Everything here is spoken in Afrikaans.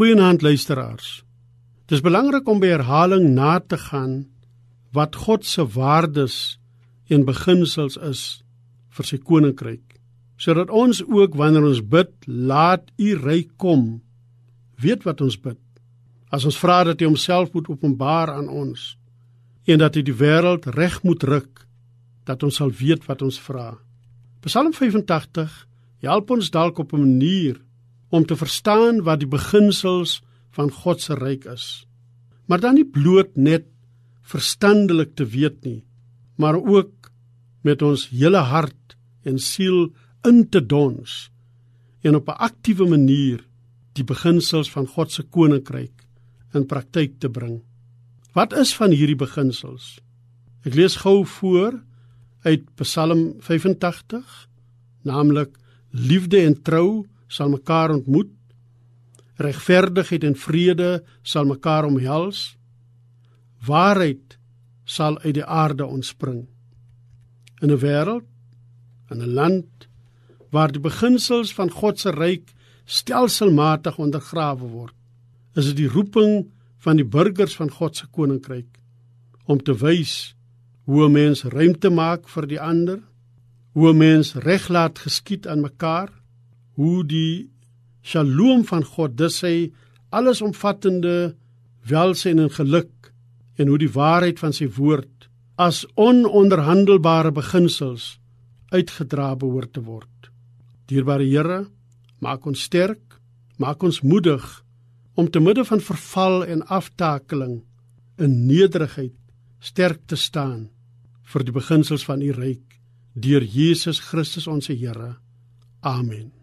Goeienaand luisteraars. Dis belangrik om by herhaling na te gaan wat God se waardes en beginsels is vir sy koninkryk, sodat ons ook wanneer ons bid, laat U ryk kom, weet wat ons bid. As ons vra dat hy homself moet openbaar aan ons en dat hy die wêreld reg moet ruk, dat ons sal weet wat ons vra. Psalm 85 help ons dalk op 'n manier om te verstaan wat die beginsels van God se ryk is. Maar dan nie bloot net verstandelik te weet nie, maar ook met ons hele hart en siel in te dons en op 'n aktiewe manier die beginsels van God se koninkryk in praktyk te bring. Wat is van hierdie beginsels? Ek lees gou voor uit Psalm 85, naamlik liefde en trou sal mekaar ontmoet. Regverdigheid en vrede sal mekaar omhels. Waarheid sal uit die aarde ontspring. In 'n wêreld, in 'n land waar die beginsels van God se ryk stelselmatig ondergrawe word, is dit die roeping van die burgers van God se koninkryk om te wys hoe 'n mens ruimte maak vir die ander, hoe 'n mens reg laat geskied aan mekaar, hoe die shalom van God, dis sy allesomvattende welsyn en geluk en hoe die waarheid van sy woord as ononderhandelbare beginsels uitgedra behoort te word. Dierbare Here, maak ons sterk, maak ons moedig om te midde van verval en aftakeling in nederigheid sterk te staan vir die beginsels van u ryk deur Jesus Christus ons Here. Amen.